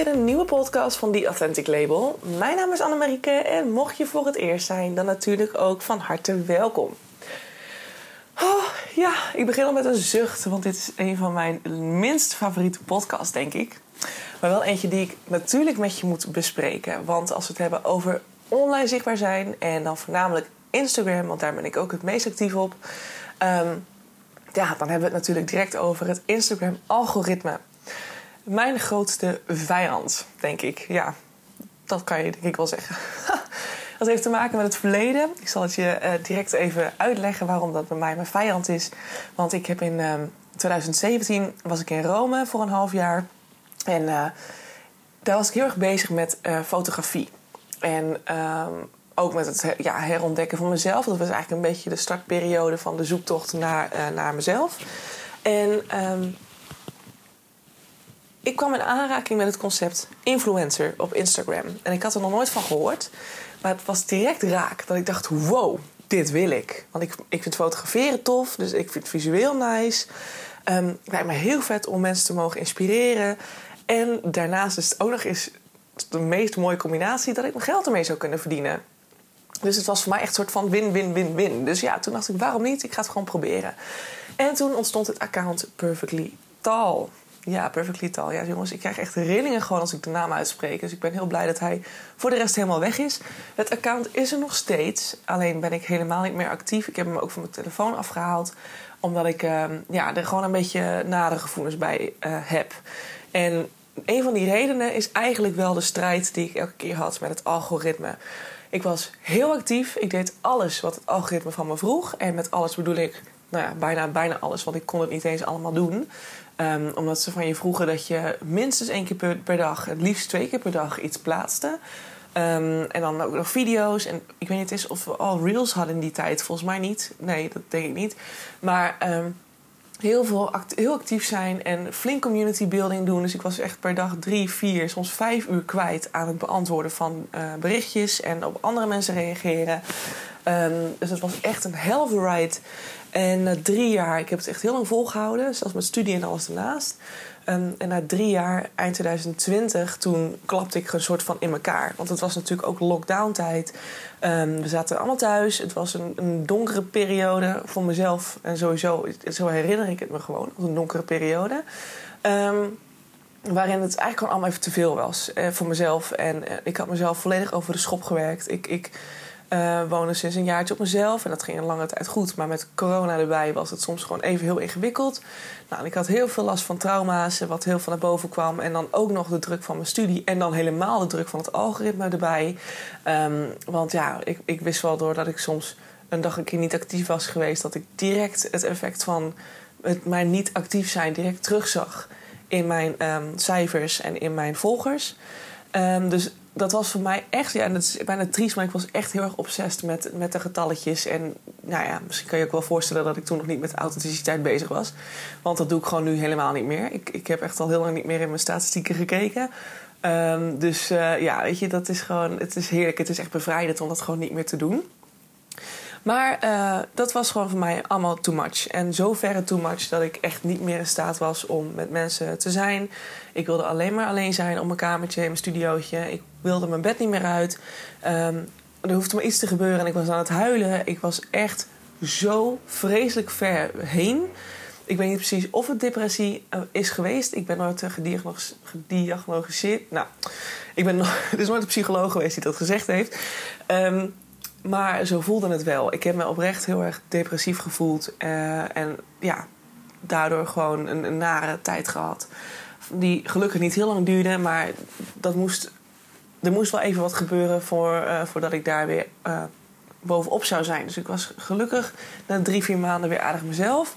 een nieuwe podcast van The Authentic Label. Mijn naam is Annemarieke en mocht je voor het eerst zijn, dan natuurlijk ook van harte welkom. Oh, ja, ik begin al met een zucht, want dit is een van mijn minst favoriete podcasts, denk ik. Maar wel eentje die ik natuurlijk met je moet bespreken. Want als we het hebben over online zichtbaar zijn en dan voornamelijk Instagram, want daar ben ik ook het meest actief op. Ehm, ja, dan hebben we het natuurlijk direct over het Instagram-algoritme. Mijn grootste vijand, denk ik. Ja, dat kan je denk ik wel zeggen. dat heeft te maken met het verleden. Ik zal het je eh, direct even uitleggen waarom dat bij mij mijn vijand is. Want ik heb in 2017 ehm, was ik in Rome voor een half jaar. En uh, daar was ik heel erg bezig met uh, fotografie. En ehm, ook met het ja, herontdekken van mezelf. Dat was eigenlijk een beetje de startperiode van de zoektocht naar, naar mezelf. En um, ik kwam in aanraking met het concept influencer op Instagram. En ik had er nog nooit van gehoord. Maar het was direct raak. Dat ik dacht, wow, dit wil ik. Want ik, ik vind fotograferen tof. Dus ik vind het visueel nice. Um, het lijkt me heel vet om mensen te mogen inspireren. En daarnaast is het ook nog eens de meest mooie combinatie... dat ik mijn geld ermee zou kunnen verdienen. Dus het was voor mij echt een soort van win-win-win-win. Dus ja, toen dacht ik, waarom niet? Ik ga het gewoon proberen. En toen ontstond het account Perfectly Tall. Ja, Perfectly Tall. Ja, jongens, ik krijg echt rillingen gewoon als ik de naam uitspreek. Dus ik ben heel blij dat hij voor de rest helemaal weg is. Het account is er nog steeds. Alleen ben ik helemaal niet meer actief. Ik heb hem ook van mijn telefoon afgehaald. Omdat ik uh, ja, er gewoon een beetje nare gevoelens bij uh, heb. En een van die redenen is eigenlijk wel de strijd die ik elke keer had met het algoritme. Ik was heel actief. Ik deed alles wat het algoritme van me vroeg. En met alles bedoel ik nou ja, bijna, bijna alles, want ik kon het niet eens allemaal doen. Um, omdat ze van je vroegen dat je minstens één keer per, per dag, het liefst twee keer per dag, iets plaatste. Um, en dan ook nog video's. En ik weet niet eens of we al reels hadden in die tijd. Volgens mij niet. Nee, dat denk ik niet. Maar um, heel, veel heel actief zijn en flink community building doen. Dus ik was echt per dag drie, vier, soms vijf uur kwijt aan het beantwoorden van uh, berichtjes en op andere mensen reageren. Dus het was echt een hell of ride. En na drie jaar, ik heb het echt heel lang volgehouden, zelfs met studie en alles ernaast. Um, en na drie jaar, eind 2020, toen klapte ik een soort van in elkaar. Want het was natuurlijk ook lockdown-tijd. Um, we zaten allemaal thuis. Het was een, een, donkere periode voor mezelf. En sowieso, zo herinner ik het me gewoon, als een donkere periode. Um, waarin het eigenlijk gewoon allemaal even te veel was eh, voor mezelf. En eh, ik had mezelf volledig over de schop gewerkt. Ik... ik uh, woonde sinds een jaartje op mezelf en dat ging een lange tijd goed. Maar met corona erbij was het soms gewoon even heel ingewikkeld. Nou, ik had heel veel last van trauma's, wat heel veel naar boven kwam. En dan ook nog de druk van mijn studie en dan helemaal de druk van het algoritme erbij. Um, want ja, ik, ik wist wel doordat ik soms een dag een keer niet actief was geweest... dat ik direct het effect van het mijn niet actief zijn direct terugzag... in mijn um, cijfers en in mijn volgers. Um, dus dat was voor mij echt, ja, en dat is bijna triest, maar ik was echt heel erg obsessief met, met de getalletjes. En nou ja, misschien kan je ook wel voorstellen dat ik toen nog niet met authenticiteit bezig was. Want dat doe ik gewoon nu helemaal niet meer. Ik, ik heb echt al heel lang niet meer in mijn statistieken gekeken. Um, dus uh, ja, weet je, dat is gewoon, het is heerlijk. Het is echt bevrijdend om dat gewoon niet meer te doen. Maar uh, dat was gewoon voor mij allemaal too much. En zo verre too much dat ik echt niet meer in staat was om met mensen te zijn. Ik wilde alleen maar alleen zijn op mijn kamertje, in mijn studiootje. Wilde mijn bed niet meer uit. Um, er hoefde maar iets te gebeuren en ik was aan het huilen. Ik was echt zo vreselijk ver heen. Ik weet niet precies of het depressie uh, is geweest. Ik ben nooit uh, gediagnosticeerd. Nou, ik ben nog, er is nooit een psycholoog geweest die dat gezegd heeft. Um, maar zo voelde het wel. Ik heb me oprecht heel erg depressief gevoeld. Uh, en ja, daardoor gewoon een, nare tijd gehad. Die gelukkig niet heel lang duurde, maar dat moest, er moest wel even wat gebeuren voor, uh, voordat ik daar weer uh, bovenop zou zijn. Dus ik was gelukkig na drie, vier maanden weer aardig mezelf.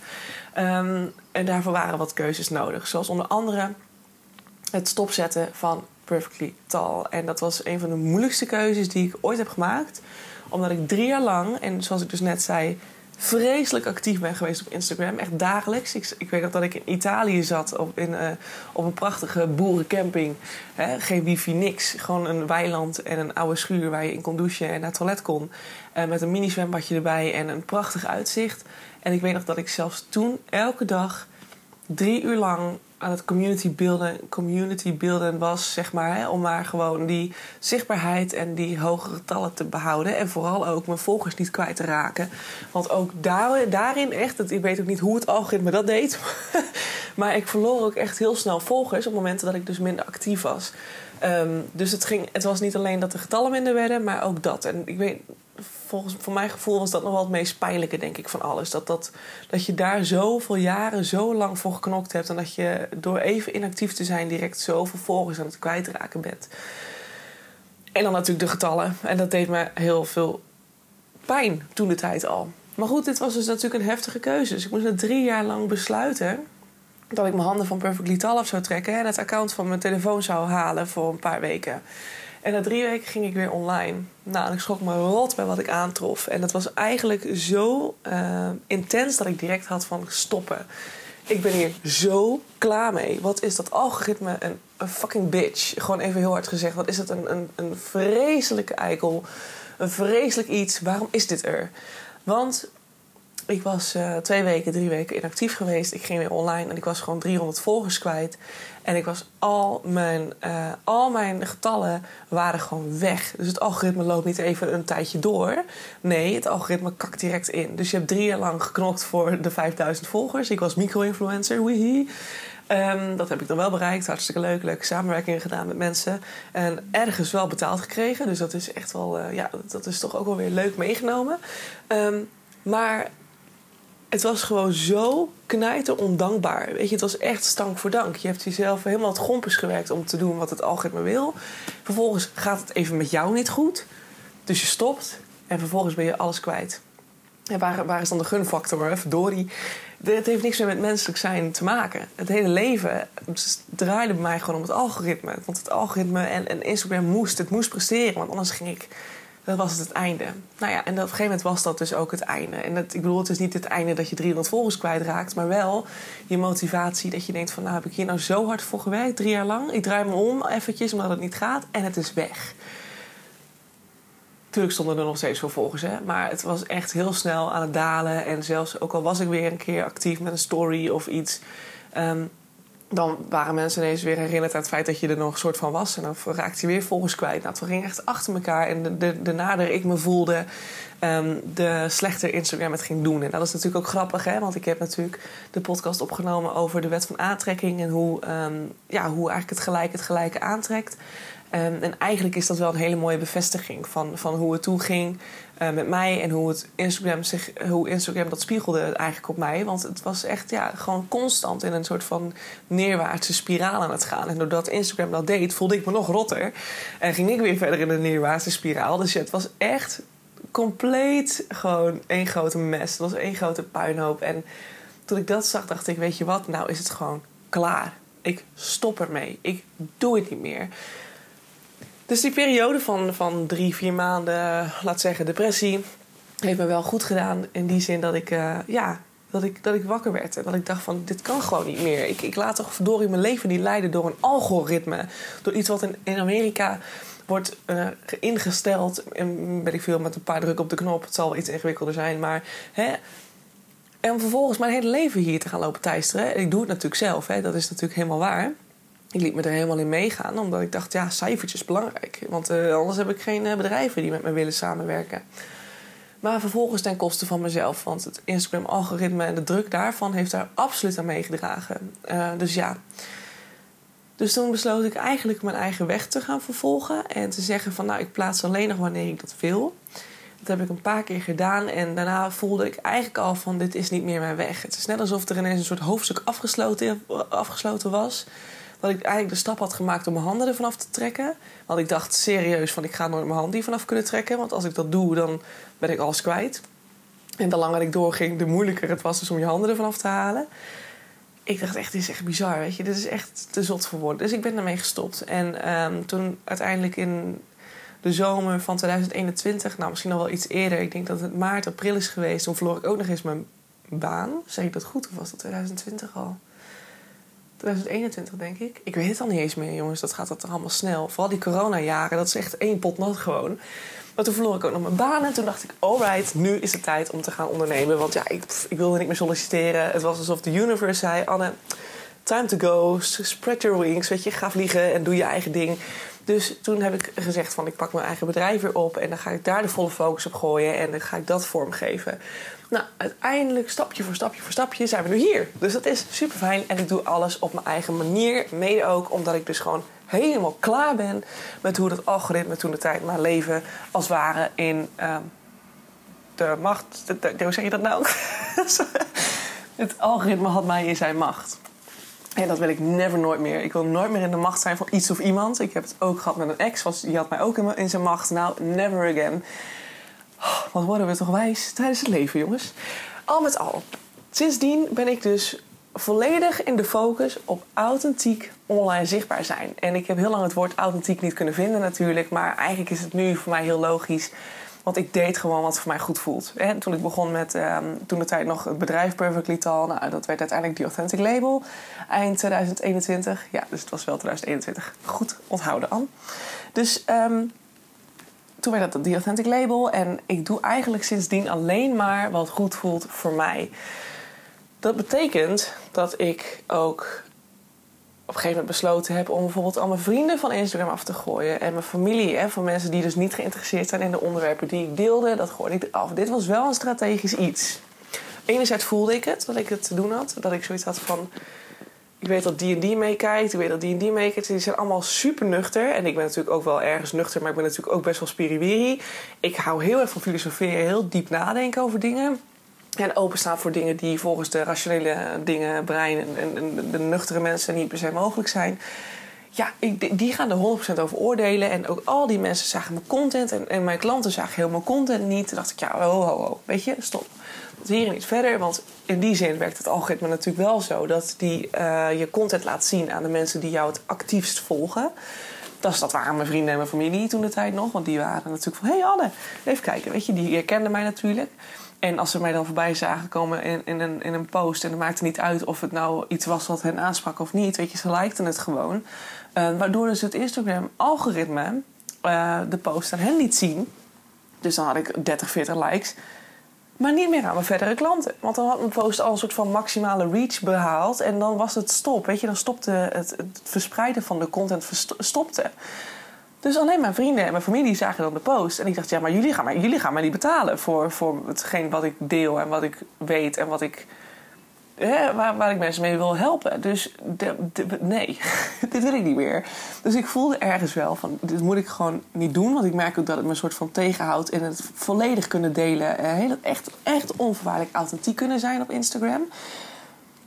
Um, en daarvoor waren wat keuzes nodig. Zoals onder andere het stopzetten van Perfectly Tall. En dat was een van de moeilijkste keuzes die ik ooit heb gemaakt omdat ik drie jaar lang, en zoals ik dus net zei, vreselijk actief ben geweest op Instagram. Echt dagelijks. Ik, ik weet nog dat ik in Italië zat op, in, uh, op een prachtige boerencamping. Hè? Geen wifi, niks. Gewoon een weiland en een oude schuur waar je in kon douchen en naar het toilet kon. Uh, met een mini zwembadje erbij en een prachtig uitzicht. En ik weet nog dat ik zelfs toen elke dag drie uur lang aan het community beelden, community beelden was, zeg maar. Hè, om maar gewoon die zichtbaarheid en die hogere getallen te behouden. En vooral ook mijn volgers niet kwijt te raken. Want ook daar, daarin echt, ik weet ook niet hoe het algoritme dat deed. maar ik verloor ook echt heel snel volgers op momenten dat ik dus minder actief was. Ehm, dus het, ging, het was niet alleen dat de getallen minder werden, maar ook dat. En ik weet, volgens voor mijn gevoel was dat nog wel het meest pijnlijke, denk ik, van alles. Dat, dat, dat je daar zoveel jaren zo lang voor geknokt hebt. En dat je door even inactief te zijn direct zoveel volgers aan het kwijtraken bent. En dan natuurlijk de getallen. En dat deed me heel veel pijn toen de tijd al. Maar goed, dit was dus natuurlijk een heftige keuze. Dus ik moest er drie jaar lang besluiten dat ik mijn handen van Perfectly af zou trekken en het account van mijn telefoon zou halen voor een paar weken. En na drie weken ging ik weer online. Nou, en ik schrok me rot bij wat ik aantrof. En dat was eigenlijk zo uh, intens dat ik direct had van stoppen. Ik ben hier zo klaar mee. Wat is dat algoritme een, een fucking bitch? Gewoon even heel hard gezegd. Wat is het een, een, een vreselijke eikel? Een vreselijk iets. Waarom is dit er? Want ik was uh, twee weken, drie weken inactief geweest. Ik ging weer online en ik was gewoon 300 volgers kwijt. En ik was al mijn, uh, al mijn getallen waren gewoon weg. Dus het algoritme loopt niet even een tijdje door. Nee, het algoritme kakt direct in. Dus je hebt drie jaar lang geknokt voor de 5000 volgers. Ik was micro-influencer, wihie. Um, dat heb ik dan wel bereikt. Hartstikke leuk. Leuke samenwerkingen gedaan met mensen. En ergens wel betaald gekregen. Dus dat is echt wel... Uh, ja, dat is toch ook wel weer leuk meegenomen. Um, maar het was gewoon zo knijter ondankbaar. Weet je, het was echt stank voor dank. Je hebt jezelf helemaal het gompers gewerkt om te doen wat het algoritme wil. Vervolgens gaat het even met jou niet goed. Dus je stopt en vervolgens ben je alles kwijt. En waar, waar is dan de gunfactor? Verdorie. Het heeft niks meer met menselijk zijn te maken. Het hele leven draaide bij mij gewoon om het algoritme. Want het algoritme en, en Instagram moest. Het moest presteren, want anders ging ik dat was het einde. Nou ja, en op een gegeven moment was dat dus ook het einde. En dat, ik bedoel, het is niet het einde dat je 300 volgers kwijtraakt, maar wel je motivatie dat je denkt van, nou heb ik hier nou zo hard voor gewerkt, drie jaar lang. Ik draai me om eventjes omdat het niet gaat en het is weg. Tuurlijk stonden er nog steeds veel volgers, hè? maar het was echt heel snel aan het dalen. En zelfs, ook al was ik weer een keer actief met een story of iets... Ehm, dan waren mensen ineens weer herinnerd aan het feit dat je er nog een soort van was. En dan raakte je weer volgens kwijt. Nou, het ging echt achter elkaar. En de, de, de nader ik me voelde, um, de slechter Instagram het ging doen. En dat is natuurlijk ook grappig, hè? Want ik heb natuurlijk de podcast opgenomen over de wet van aantrekking. En hoe, um, ja, hoe eigenlijk het gelijk het gelijke aantrekt. Um, en eigenlijk is dat wel een hele mooie bevestiging van, van hoe het toen ging uh, met mij en hoe, het Instagram zich, hoe Instagram dat spiegelde eigenlijk op mij. Want het was echt ja, gewoon constant in een soort van neerwaartse spiraal aan het gaan. En doordat Instagram dat deed, voelde ik me nog rotter. En ging ik weer verder in een neerwaartse spiraal. Dus ja, het was echt compleet gewoon één grote mes. Het was één grote puinhoop. En toen ik dat zag, dacht ik: Weet je wat, nou is het gewoon klaar. Ik stop ermee. Ik doe het niet meer. Dus die periode van, van drie, vier maanden, laat zeggen, depressie, heeft me wel goed gedaan. In die zin dat ik, uh, ja, dat ik, dat ik wakker werd. En dat ik dacht van, dit kan gewoon niet meer. Ik, ik laat toch verdorie mijn leven niet leiden door een algoritme. Door iets wat in, in Amerika wordt uh, ingesteld. En ben ik veel met een paar drukken op de knop. Het zal wel iets ingewikkelder zijn, maar... Hè, en vervolgens mijn hele leven hier te gaan lopen teisteren. Ik doe het natuurlijk zelf, hè, dat is natuurlijk helemaal waar. Ik liet me er helemaal in meegaan, omdat ik dacht, ja, cijfertjes belangrijk. Want uh, anders heb ik geen uh, bedrijven die met me willen samenwerken. Maar vervolgens ten koste van mezelf. Want het Instagram-algoritme en de druk daarvan heeft daar absoluut aan meegedragen. Uh, dus ja. Dus toen besloot ik eigenlijk mijn eigen weg te gaan vervolgen. En te zeggen van, nou, ik plaats alleen nog wanneer ik dat wil. Dat heb ik een paar keer gedaan. En daarna voelde ik eigenlijk al van, dit is niet meer mijn weg. Het is net alsof er ineens een soort hoofdstuk afgesloten, afgesloten was dat ik eigenlijk de stap had gemaakt om mijn handen ervan af te trekken. Want ik dacht serieus van ik ga nooit mijn handen vanaf kunnen trekken. Want als ik dat doe, dan ben ik alles kwijt. En de langer ik doorging, de moeilijker het was dus om je handen ervan af te halen. Ik dacht echt, dit is echt bizar, weet je. Dit is echt te zot voor woorden. Dus ik ben daarmee gestopt. En um, toen uiteindelijk in de zomer van 2021, nou misschien nog wel iets eerder... ik denk dat het maart, april is geweest... toen verloor ik ook nog eens mijn baan. Zeg ik dat goed of was dat 2020 al? 2021, denk ik. Ik weet het al niet eens meer, jongens. Dat gaat toch allemaal snel. Vooral die coronajaren, dat is echt één pot nat gewoon. Maar toen verloor ik ook nog mijn baan. En toen dacht ik, alright, nu is het tijd om te gaan ondernemen. Want ja, ik, ik wilde niet meer solliciteren. Het was alsof de universe zei, Anne... time to go, spread your wings, weet je, ga vliegen en doe je eigen ding. Dus toen heb ik gezegd van ik pak mijn eigen bedrijf weer op en dan ga ik daar de volle focus op gooien en dan ga ik dat vormgeven. Nou, uiteindelijk, stapje voor stapje voor stapje, zijn we nu hier. Dus dat is super fijn en ik doe alles op mijn eigen manier. Mede ook omdat ik dus gewoon helemaal klaar ben met hoe dat algoritme toen de tijd mijn leven als ware in uh, de macht. De, hoe zeg je dat nou? het algoritme had mij in zijn macht. En dat wil ik never nooit meer. Ik wil nooit meer in de macht zijn van iets of iemand. Ik heb het ook gehad met een ex, want die had mij ook in zijn macht. Nou, never again. Oh, wat worden we toch wijs tijdens het leven, jongens. Al met al. Sindsdien ben ik dus volledig in de focus op authentiek online zichtbaar zijn. En ik heb heel lang het woord authentiek niet kunnen vinden natuurlijk. Maar eigenlijk is het nu voor mij heel logisch want ik deed gewoon wat voor mij goed voelt. En toen ik begon met, um, toen de tijd nog het bedrijf Perfectly Tall. Nou, dat werd uiteindelijk The Authentic Label. Eind 2021. Ja, dus het was wel 2021. Goed onthouden, An. Dus um, toen werd dat The Authentic Label. En ik doe eigenlijk sindsdien alleen maar wat goed voelt voor mij. Dat betekent dat ik ook op een gegeven moment besloten heb om bijvoorbeeld al mijn vrienden van Instagram af te gooien. En mijn familie, hè, van mensen die dus niet geïnteresseerd zijn in de onderwerpen die ik deelde, dat gooide ik af. Dit was wel een strategisch iets. Enerzijds voelde ik het, dat ik het te doen had. Dat ik zoiets had van, ik weet dat die en die meekijkt, ik weet dat die en die meekijkt. Die zijn allemaal super nuchter. En ik ben natuurlijk ook wel ergens nuchter, maar ik ben natuurlijk ook best wel spiriwiri. Ik hou heel erg van filosoferen, heel diep nadenken over dingen. En openstaan voor dingen die volgens de rationele dingen, brein en, en de nuchtere mensen niet per se mogelijk zijn. Ja, die gaan er 100% over oordelen. En ook al die mensen zagen mijn content. En, en mijn klanten zagen heel mijn content niet. Toen dacht ik, ja, ho, ho, ho. Weet je, stop. Hier niet verder. Want in die zin werkt het algoritme natuurlijk wel zo. Dat die uh, je content laat zien aan de mensen die jou het actiefst volgen. Dat, dat waren mijn vrienden en mijn familie toen de tijd nog. Want die waren natuurlijk van, hé hey Anne, even kijken. Weet je, die herkenden mij natuurlijk. En als ze mij dan voorbij zagen komen in, in, een, in een post... en het maakte niet uit of het nou iets was wat hen aansprak of niet... weet je, ze likten het gewoon. Uh, waardoor dus het Instagram-algoritme uh, de post aan hen liet zien. Dus dan had ik 30, 40 likes... Maar niet meer aan mijn verdere klanten. Want dan had mijn post al een soort van maximale reach behaald. En dan was het stop. Weet je, dan stopte het, het verspreiden van de content stopte. Dus alleen mijn vrienden en mijn familie zagen dan de post. En ik dacht, ja, maar jullie gaan mij, jullie gaan mij niet betalen voor, voor hetgeen wat ik deel en wat ik weet en wat ik, hè, waar, waar ik mensen mee wil helpen. Dus nee, dit wil ik niet meer. Dus ik voelde ergens wel van, dit moet ik gewoon niet doen. Want ik merk ook dat het me een soort van tegenhoudt in het volledig kunnen delen. Heel, echt, echt onvoorwaardelijk authentiek kunnen zijn op Instagram.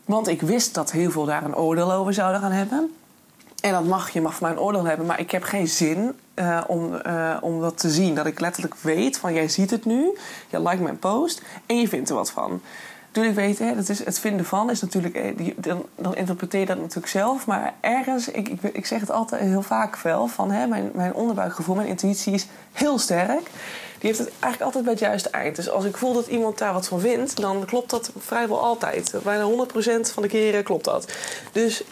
Want ik wist dat heel veel daar een oordeel over zouden gaan hebben. En dat mag, je mag van mij een oordeel hebben, maar ik heb geen zin uh, om, uh, om dat te zien. Dat ik letterlijk weet van jij ziet het nu, je like mijn post en je vindt er wat van. Natuurlijk weet, hè, dat is, het vinden van is natuurlijk, eh, dan, dan interpreteer je dat natuurlijk zelf. Maar ergens, ik, ik, ik zeg het altijd heel vaak wel, van hè, mijn, mijn onderbuikgevoel, mijn intuïtie is heel sterk. Die heeft het eigenlijk altijd bij het juiste eind. Dus als ik voel dat iemand daar wat van vindt, dan klopt dat vrijwel altijd. Bijna 100% van de keren klopt dat. Dus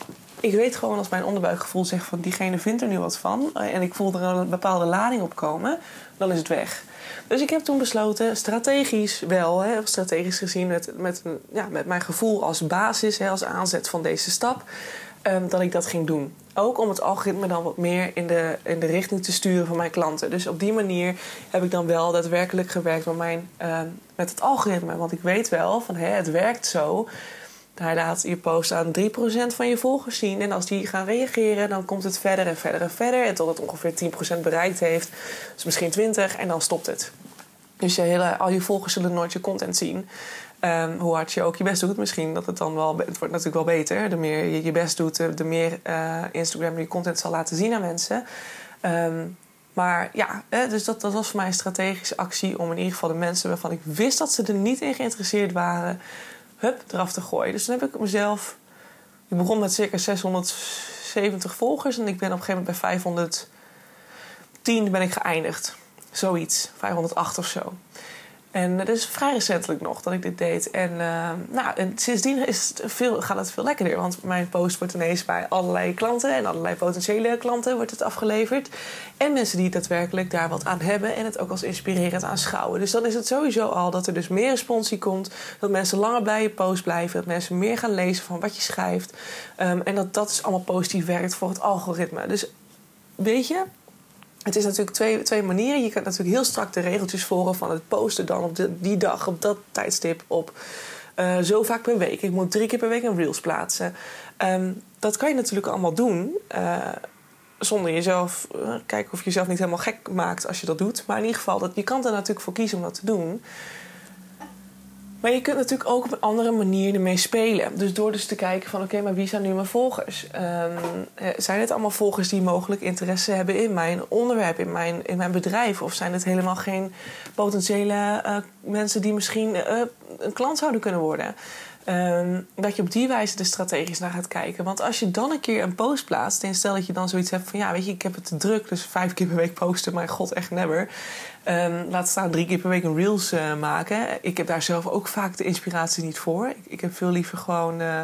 ik weet gewoon als mijn onderbuikgevoel zegt van diegene vindt er nu wat van. Eh, en ik voel er een bepaalde lading op komen. Dan is het weg. Dus ik heb toen besloten, strategisch wel, hè, strategisch gezien met, met, ja, met mijn gevoel als basis, hè, als aanzet van deze stap, um, dat ik dat ging doen. Ook om het algoritme dan wat meer in de, in de richting te sturen van mijn klanten. Dus op die manier heb ik dan wel daadwerkelijk gewerkt met, mijn, uh, met het algoritme. Want ik weet wel van hè, het werkt zo hij laat je post aan 3% van je volgers zien. En als die gaan reageren, dan komt het verder en verder en verder. En tot het ongeveer 10% bereikt heeft. Dus misschien 20 en dan stopt het. Dus je hele, al je volgers zullen nooit je content zien. Um, hoe hard je ook je best doet. Misschien dat het dan wel... Het wordt natuurlijk wel beter. De meer je je best doet, de meer uh, Instagram je content zal laten zien aan mensen. Um, maar ja, dus dat, dat was voor mij een strategische actie... om in ieder geval de mensen waarvan ik wist dat ze er niet in geïnteresseerd waren hup, eraf te gooien. Dus dan heb ik mezelf... Ik begon met circa 670 volgers en ik ben op een gegeven moment bij 510 ben ik geëindigd. Zoiets, 508 of zo. En dat is vrij recentelijk nog dat ik dit deed. En, uh, nou, en sindsdien is het veel, gaat het veel lekkerder. Want mijn post wordt ineens bij allerlei klanten en allerlei potentiële klanten wordt het afgeleverd. En mensen die daadwerkelijk daar wat aan hebben en het ook als inspirerend aanschouwen. Dus dan is het sowieso al dat er dus meer responsie komt. Dat mensen langer bij je post blijven. Dat mensen meer gaan lezen van wat je schrijft. Um, en dat dat dus allemaal positief werkt voor het algoritme. Dus weet je, het is natuurlijk twee, twee manieren. Je kan natuurlijk heel strak de regeltjes volgen van het posten dan op die dag, op dat tijdstip, op uh, zo vaak per week. Ik moet drie keer per week een reels plaatsen. Um, dat kan je natuurlijk allemaal doen. Uh, zonder jezelf, uh, kijken of je jezelf niet helemaal gek maakt als je dat doet. Maar in ieder geval, dat, je kan er natuurlijk voor kiezen om dat te doen. Maar je kunt natuurlijk ook op een andere manier ermee spelen. Dus door dus te kijken van oké, maar wie zijn nu mijn volgers? Um, zijn het allemaal volgers die mogelijk interesse hebben in mijn onderwerp, in mijn, in mijn bedrijf? Of zijn het helemaal geen potentiële uh, mensen die misschien uh, een klant zouden kunnen worden? Um, dat je op die wijze er strategisch naar gaat kijken. Want als je dan een keer een post plaatst... en stel dat je dan zoiets hebt van... ja, weet je, ik heb het te druk, dus vijf keer per week posten... maar god, echt never. Um, laat staan drie keer per week een reels uh, maken. Ik heb daar zelf ook vaak de inspiratie niet voor. Ik, ik heb veel liever gewoon uh,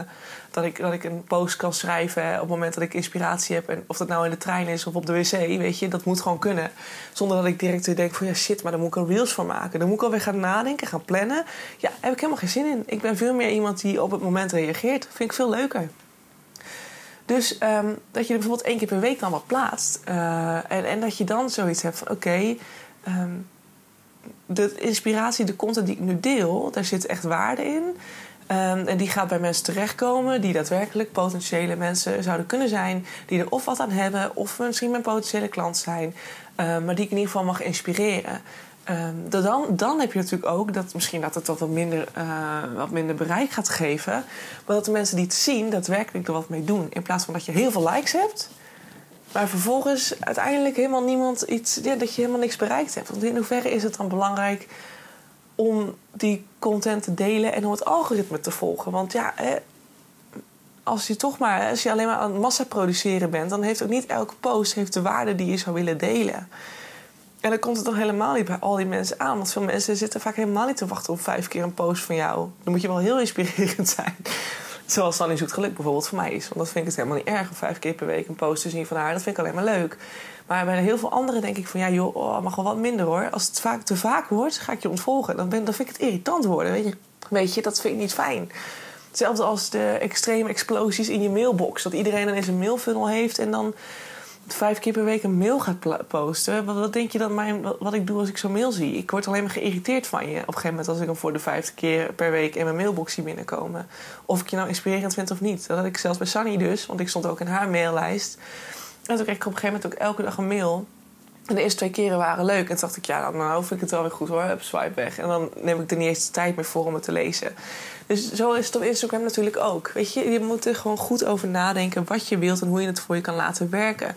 dat, ik, dat ik een post kan schrijven... op het moment dat ik inspiratie heb. En of dat nou in de trein is of op de wc, weet je. Dat moet gewoon kunnen. Zonder dat ik direct denk van... ja, shit, maar daar moet ik een reels voor maken. Dan moet ik alweer gaan nadenken, gaan plannen. Ja, heb ik helemaal geen zin in. Ik ben veel meer iemand die op het moment reageert. Vind ik veel leuker. Dus um, dat je er bijvoorbeeld één keer per week dan wat plaatst. Uh, en, en dat je dan zoiets hebt van... oké, um, de inspiratie, de content die ik nu deel... daar zit echt waarde in. Um, en die gaat bij mensen terechtkomen... die daadwerkelijk potentiële mensen zouden kunnen zijn... die er of wat aan hebben... of misschien mijn potentiële klant zijn... maar die ik in ieder geval mag inspireren. Um, dan, dan heb je natuurlijk ook dat misschien dat het wat minder, uh, wat minder bereik gaat geven. Maar dat de mensen die het zien daadwerkelijk er wat mee doen. In plaats van dat je heel veel likes hebt. Maar vervolgens uiteindelijk helemaal niemand iets. Dat je helemaal niks bereikt hebt. Want in hoeverre is het dan belangrijk om die content te delen en om het algoritme te volgen? Want ja, als je toch maar, als je alleen maar aan massa produceren bent, dan heeft ook niet elke post heeft de waarde die je zou willen delen. En dan komt het dan helemaal niet bij al die mensen aan. Want veel mensen zitten vaak helemaal niet te wachten op vijf keer een post van jou. Dan moet je wel heel inspirerend zijn. Zoals Sanny Zoet Geluk bijvoorbeeld voor mij is. Want dat vind ik het helemaal niet erg om vijf keer per week een post te zien van haar. Dat vind ik alleen maar leuk. Maar bij heel veel anderen denk ik van ja, joh, oh, mag wel wat minder hoor. Als het vaak te vaak wordt, ga ik je ontvolgen. Dan, ben, dan vind ik het irritant worden. Weet je, weet je, dat vind ik niet fijn. Hetzelfde als de extreme explosies in je mailbox. Dat iedereen dan eens een mailfunnel heeft en dan vijf keer per week een mail gaat posten. Wat, wat denk je dan mijn, wat, ik doe als ik zo'n mail zie? Ik word alleen maar geïrriteerd van je. Op een gegeven moment als ik hem voor de vijfde keer per week in mijn mailbox zie binnenkomen. Of ik je nou inspirerend vind of niet. Dat had ik zelfs bij Sunny dus, want ik stond ook in haar maillijst. En toen kreeg ik op een gegeven moment ook elke dag een mail. En de eerste twee keren waren leuk. En toen dacht ik, ja, nou vind ik het wel weer goed hoor. Heb swipe weg. En dan neem ik er niet eens de tijd meer voor om het te lezen. Dus zo is het op Instagram natuurlijk ook. Weet je, je moet er gewoon goed over nadenken wat je wilt en hoe je het voor je kan laten werken.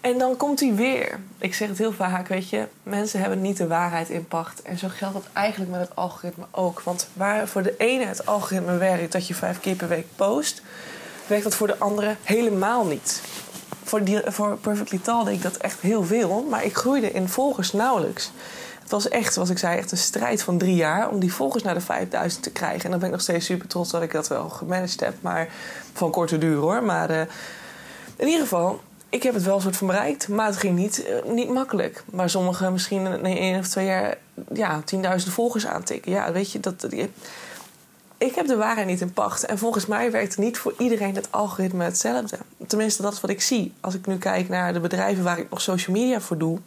En dan komt hij weer. Ik zeg het heel vaak, weet je, mensen hebben niet de waarheid in pacht. En zo geldt dat eigenlijk met het algoritme ook. Want waar voor de ene het algoritme werkt dat je vijf keer per week post, werkt dat voor de andere helemaal niet. Voor, die, voor Perfectly Tall deed ik dat echt heel veel, maar ik groeide in volgers nauwelijks. Het was echt, zoals ik zei, echt een strijd van drie jaar om die volgers naar de 5000 te krijgen. En dan ben ik nog steeds super trots dat ik dat wel gemanaged heb, maar van korte duur hoor. Maar uh, in ieder geval, ik heb het wel een soort van bereikt, maar het ging niet, uh, niet makkelijk. Maar sommigen misschien in één of twee jaar ja, 10.000 volgers aantikken. Ja, weet je, dat, ik heb de waarheid niet in pacht. En volgens mij werkt niet voor iedereen het algoritme hetzelfde. Tenminste, dat is wat ik zie. Als ik nu kijk naar de bedrijven waar ik nog social media voor doe.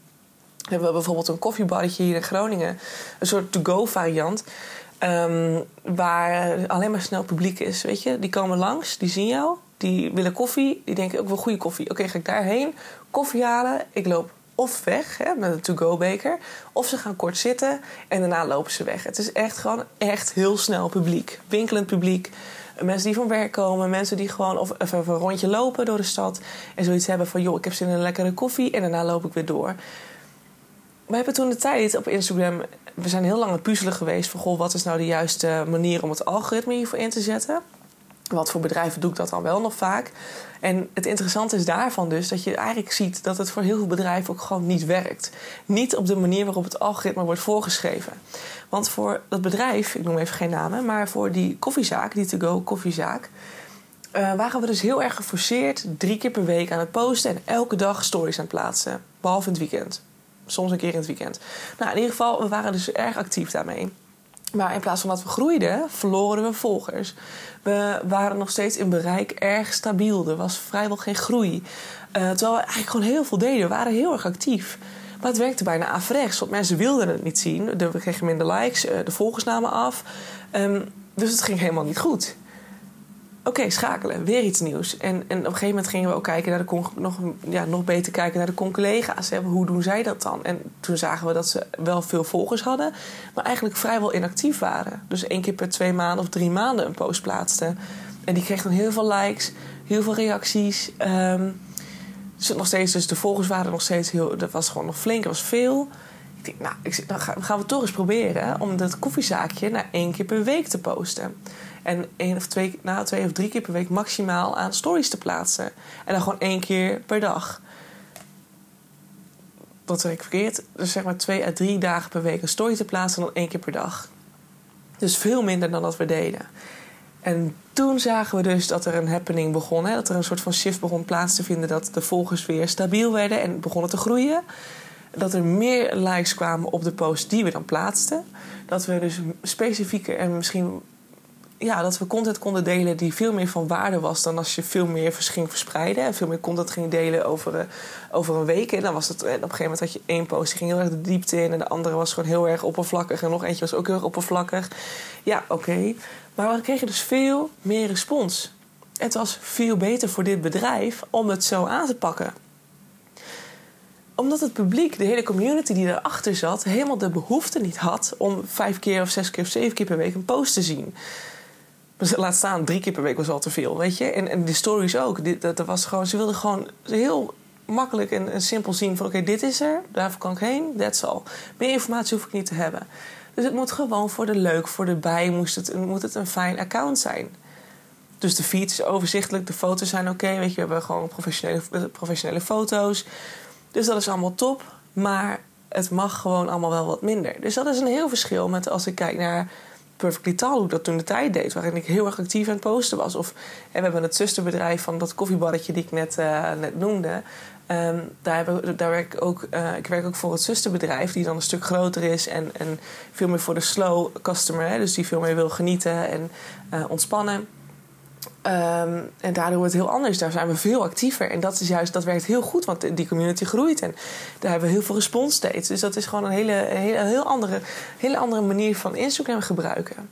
Hebben we bijvoorbeeld een koffiebarretje hier in Groningen. Een soort to-go variant. Um, waar alleen maar snel publiek is. Weet je, die komen langs, die zien jou. Die willen koffie. Die denken ook wel goede koffie. Oké, ga ik daarheen. Koffie halen. Ik loop of weg hè, met een to-go beker. Of ze gaan kort zitten en daarna lopen ze weg. Het is echt gewoon echt heel snel publiek. Winkelend publiek. Mensen die van werk komen, mensen die gewoon of even een rondje lopen door de stad. En zoiets hebben van, joh, ik heb zin in een lekkere koffie en daarna loop ik weer door. We hebben toen de tijd op Instagram, we zijn heel lang aan het puzzelen geweest van, goh, wat is nou de juiste manier om het algoritme hiervoor in te zetten. Wat voor bedrijven doe ik dat dan wel nog vaak? En het interessante is daarvan dus dat je eigenlijk ziet dat het voor heel veel bedrijven ook gewoon niet werkt. Niet op de manier waarop het algoritme wordt voorgeschreven. Want voor dat bedrijf, ik noem even geen namen, maar voor die koffiezaak, die to-go koffiezaak, uh, waren we dus heel erg geforceerd drie keer per week aan het posten en elke dag stories aan het plaatsen. Behalve in het weekend. Soms een keer in het weekend. Nou, in ieder geval, we waren dus erg actief daarmee. Maar in plaats van dat we groeiden, verloren we volgers. We waren nog steeds in bereik erg stabiel. Er was vrijwel geen groei. Uh, terwijl we eigenlijk gewoon heel veel deden. We waren heel erg actief. Maar het werkte bijna averechts. Want mensen wilden het niet zien. We kregen minder likes. Uh, de volgers namen af. Um, dus het ging helemaal niet goed oké, schakelen, weer iets nieuws. En, en op een gegeven moment gingen we ook kijken naar de nog, ja, nog beter kijken naar de con-collega's. Hoe doen zij dat dan? En toen zagen we dat ze wel veel volgers hadden, maar eigenlijk vrijwel inactief waren. Dus één keer per twee maanden of drie maanden een post plaatsten. En die kreeg dan heel veel likes, heel veel reacties. Um, nog steeds, dus de volgers waren nog steeds heel. Dat was gewoon nog flink, dat was veel. Denk, nou, ik, dan gaan we toch eens proberen om dat koffiezaakje naar één keer per week te posten. En één of twee, nou, twee of drie keer per week maximaal aan stories te plaatsen. En dan gewoon één keer per dag. Wat zeg ik verkeerd? Dus zeg maar twee à drie dagen per week een story te plaatsen dan één keer per dag. Dus veel minder dan dat we deden. En toen zagen we dus dat er een happening begon. Hè? Dat er een soort van shift begon plaats te vinden. Dat de volgers weer stabiel werden en begonnen te groeien. Dat er meer likes kwamen op de post die we dan plaatsten. Dat we dus specifieker en misschien ja, dat we content konden delen die veel meer van waarde was dan als je veel meer ging verspreiden. En veel meer content ging delen over, uh, over een week. En dan was het, op een gegeven moment had je één post die ging heel erg de diepte in. En de andere was gewoon heel erg oppervlakkig. En nog eentje was ook heel erg oppervlakkig. Ja, oké. Maar we kregen dus veel meer respons. Het was veel beter voor dit bedrijf om het zo aan te pakken omdat het publiek, de hele community die erachter zat, helemaal de behoefte niet had om vijf keer of zes keer of zeven keer per week een post te zien. Dus laat staan, drie keer per week was al te veel, weet je. En, en de stories ook. dat, dat was gewoon, ze wilden gewoon heel makkelijk en, simpel zien van... oké, dit is er, daarvoor kan ik heen, that's all. Meer informatie hoef ik niet te hebben. Dus het moet gewoon voor de leuk, voor de bij... Moest het, moet het een fijn account zijn. Dus de feed is overzichtelijk, de foto's zijn oké. weet je, we hebben gewoon professionele, professionele foto's. Dus dat is allemaal top. Maar het mag gewoon allemaal wel wat minder. Dus dat is een heel verschil met als ik kijk naar Perfectly Tall, hoe dat toen de tijd deed, waarin ik heel erg actief aan het posten was. Of en we hebben het zusterbedrijf van dat koffiebarretje die ik net, uh, net noemde. Um, daar, daar werk ik, ook, uh, ik werk ook voor het zusterbedrijf, die dan een stuk groter is en, en veel meer voor de slow customer, dus die veel meer wil genieten en uh, ontspannen. Um, en daardoor wordt het heel anders. Daar zijn we veel actiever. En dat is juist, dat werkt heel goed, want die community groeit. En daar hebben we heel veel respons steeds. Dus dat is gewoon een hele, hele, heel andere, hele andere manier van Instagram gebruiken.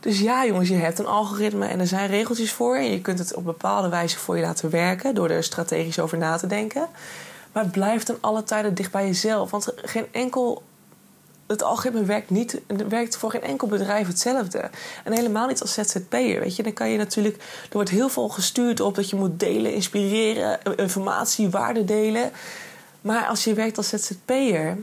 Dus ja, jongens, je hebt een algoritme en er zijn regeltjes voor. En je kunt het op bepaalde wijze voor je laten werken door er strategisch over na te denken. Maar blijf dan alle tijden dicht bij jezelf. Want geen enkel het algoritme werkt, niet, werkt voor geen enkel bedrijf hetzelfde. En helemaal niet als ZZP'er. Weet je, dan kan je natuurlijk. Er wordt heel veel gestuurd op dat je moet delen, inspireren, informatie, waarde delen. Maar als je werkt als ZZP'er,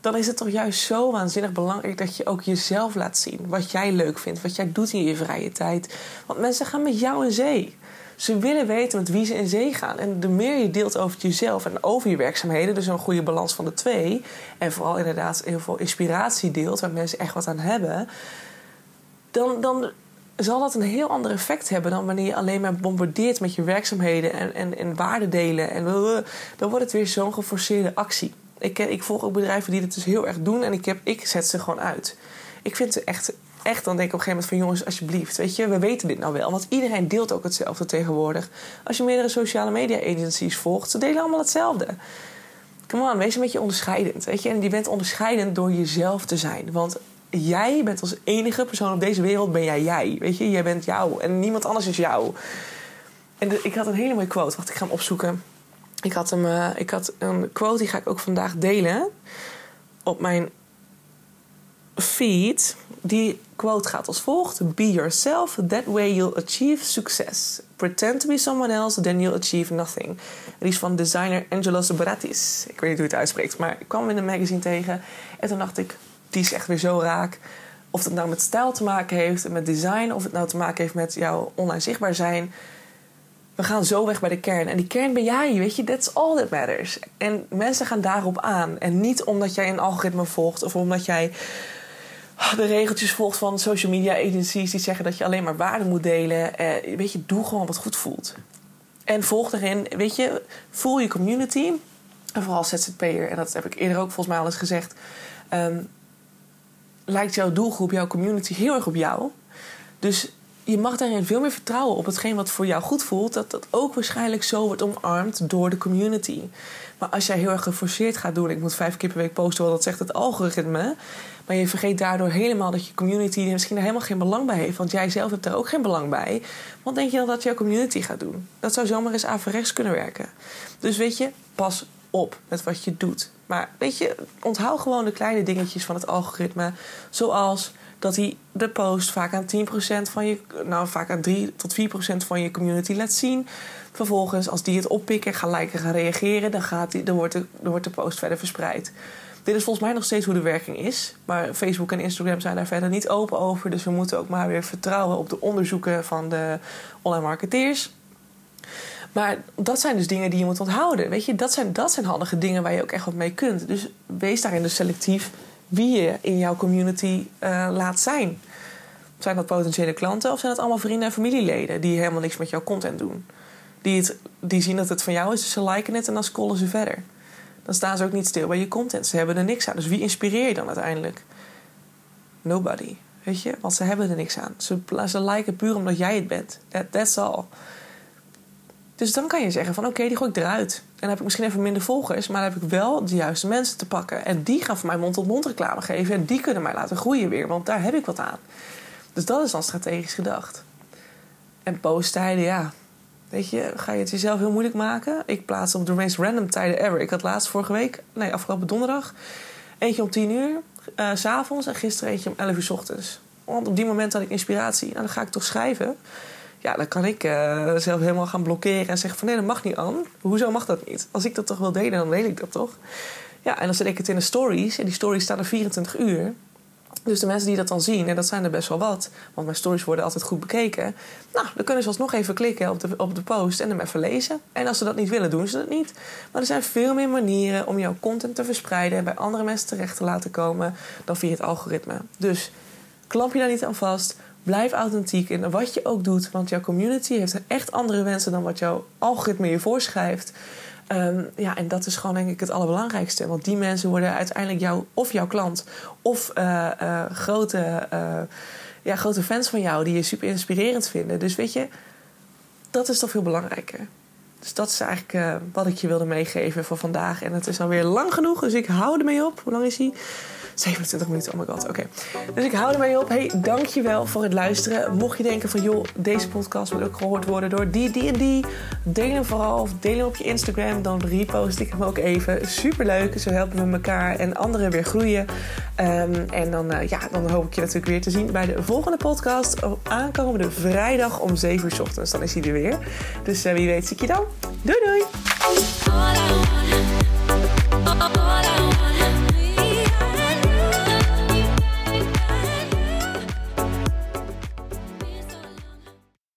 dan is het toch juist zo waanzinnig belangrijk dat je ook jezelf laat zien. Wat jij leuk vindt, wat jij doet in je vrije tijd. Want mensen gaan met jou in zee. Ze willen weten met wie ze in zee gaan. En de meer je deelt over jezelf en over je werkzaamheden, dus een goede balans van de twee, en vooral inderdaad heel veel inspiratie deelt, waar mensen echt wat aan hebben, dan, dan zal dat een heel ander effect hebben dan wanneer je alleen maar bombardeert met je werkzaamheden en, en, en waarde delen. En dan wordt het weer zo'n geforceerde actie. Ik, ik volg ook bedrijven die dit dus heel erg doen en ik, heb, ik zet ze gewoon uit. Ik vind ze echt echt dan denk ik op een gegeven moment van jongens, alsjeblieft, weet je, we weten dit nou wel. Want iedereen deelt ook hetzelfde tegenwoordig. Als je meerdere sociale media agencies volgt, ze delen allemaal hetzelfde. Come on, wees een beetje onderscheidend, weet je. En je bent onderscheidend door jezelf te zijn. Want jij bent als enige persoon op deze wereld, ben jij jij. Weet je, jij bent jou en niemand anders is jou. En ik had een hele mooie quote, wacht, ik ga hem opzoeken. Ik had, hem, uh, ik had een quote, die ga ik ook vandaag delen op mijn feed. Die quote gaat als volgt: Be yourself, that way you'll achieve success. Pretend to be someone else, then you'll achieve nothing. Die is van designer Angelos Bratis. Ik weet niet hoe het uitspreekt, maar ik kwam hem in een magazine tegen. En toen dacht ik: die is echt weer zo raak. Of het nou met stijl te maken heeft, met design, of het nou te maken heeft met jouw online zichtbaar zijn. We gaan zo weg bij de kern. En die kern ben jij, weet je, that's all that matters. En mensen gaan daarop aan. En niet omdat jij een algoritme volgt of omdat jij de regeltjes volgt van social media agencies die zeggen dat je alleen maar waarde moet delen. Eh, weet je, doe gewoon wat goed voelt. En volg erin, weet je, voel je community. En vooral ZZP'er, en dat heb ik eerder ook volgens mij al eens gezegd. Um, lijkt jouw doelgroep, jouw community heel erg op jou. Dus je mag daarin veel meer vertrouwen op hetgeen wat voor jou goed voelt. Dat dat ook waarschijnlijk zo wordt omarmd door de community. Maar als jij heel erg geforceerd gaat doen, ik moet vijf keer per week posten, wat dat zegt het algoritme. Maar je vergeet daardoor helemaal dat je community misschien helemaal geen belang bij heeft. Want jij zelf hebt er ook geen belang bij. Wat denk je dan dat jouw community gaat doen? Dat zou zomaar eens averechts kunnen werken. Dus weet je, pas op met wat je doet. Maar weet je, onthoud gewoon de kleine dingetjes van het algoritme. Zoals dat hij de post vaak aan 10% van je, nou vaak aan 3 tot 4% van je community laat zien. Vervolgens, als die het oppikken, gaan liken, gaan reageren, dan, gaat die, dan, wordt de, dan wordt de post verder verspreid. Dit is volgens mij nog steeds hoe de werking is. Maar Facebook en Instagram zijn daar verder niet open over. Dus we moeten ook maar weer vertrouwen op de onderzoeken van de online marketeers. Maar dat zijn dus dingen die je moet onthouden. Weet je, dat zijn, dat zijn handige dingen waar je ook echt wat mee kunt. Dus wees daarin dus selectief wie je in jouw community uh, laat zijn. Zijn dat potentiële klanten of zijn dat allemaal vrienden en familieleden die helemaal niks met jouw content doen? Die, het, die zien dat het van jou is, dus ze liken het en dan scrollen ze verder. Dan staan ze ook niet stil bij je content. Ze hebben er niks aan. Dus wie inspireer je dan uiteindelijk? Nobody. Weet je? Want ze hebben er niks aan. Ze, ze liken puur omdat jij het bent. That, that's all. Dus dan kan je zeggen van oké, die gooi ik eruit. En heb ik misschien even minder volgers, maar dan heb ik wel de juiste mensen te pakken. En die gaan voor mij mond-tot-mond reclame geven. En die kunnen mij laten groeien weer, want daar heb ik wat aan. Dus dat is dan strategisch gedacht. En posttijden, ja. Weet je, ga je het jezelf heel moeilijk maken? Ik plaats op de meest random tijden ever. Ik had laatst vorige week, nee, afgelopen donderdag, eentje om 10 uur, s s'avonds en gisteren eentje om 11 uur s ochtends. Want op die moment had ik inspiratie. Nou, dan ga ik toch schrijven. Ja, dan kan ik uh, zelf helemaal gaan blokkeren en zeggen van nee, dat mag niet aan. Hoezo mag dat niet? Als ik dat toch wil delen, dan deel ik dat toch? Ja, en dan zet ik het in de stories. En die stories staan er 24 uur. Dus de mensen die dat dan zien, en dat zijn er best wel wat, want mijn stories worden altijd goed bekeken. Nou, dan kunnen ze alsnog even klikken op de, op de post en hem even lezen. En als ze dat niet willen, doen ze dat niet. Maar er zijn veel meer manieren om jouw content te verspreiden en bij andere mensen terecht te laten komen dan via het algoritme. Dus klamp je daar niet aan vast. Blijf authentiek in wat je ook doet, want jouw community heeft echt andere wensen dan wat jouw algoritme je voorschrijft. Ehm, ja, en dat is gewoon denk ik het allerbelangrijkste. Want die mensen worden uiteindelijk jou, of jouw klant of uh, uh, grote, uh, ja, grote fans van jou die je super inspirerend vinden. Dus weet je, dat is toch veel belangrijker. Dus dat is eigenlijk wat ik je wilde meegeven voor vandaag. En het is alweer lang genoeg, dus ik hou ermee op. Hoe lang is hij? 27 minuten, oh my god, oké. Dus ik hou ermee op. Hey, dankjewel voor het luisteren. Mocht je denken van, joh, deze podcast moet ook gehoord worden door die, die en die. Deel hem vooral of deel hem op je Instagram. Dan repost ik hem ook even. Superleuk, zo helpen we elkaar en anderen weer groeien. Um, en dan, uh, ja, dan hoop ik je natuurlijk weer te zien bij de volgende podcast. Aankomende vrijdag om 7 uur ochtends. Dan is hij er weer. Dus uh, wie weet zie ik je dan. Doei doei!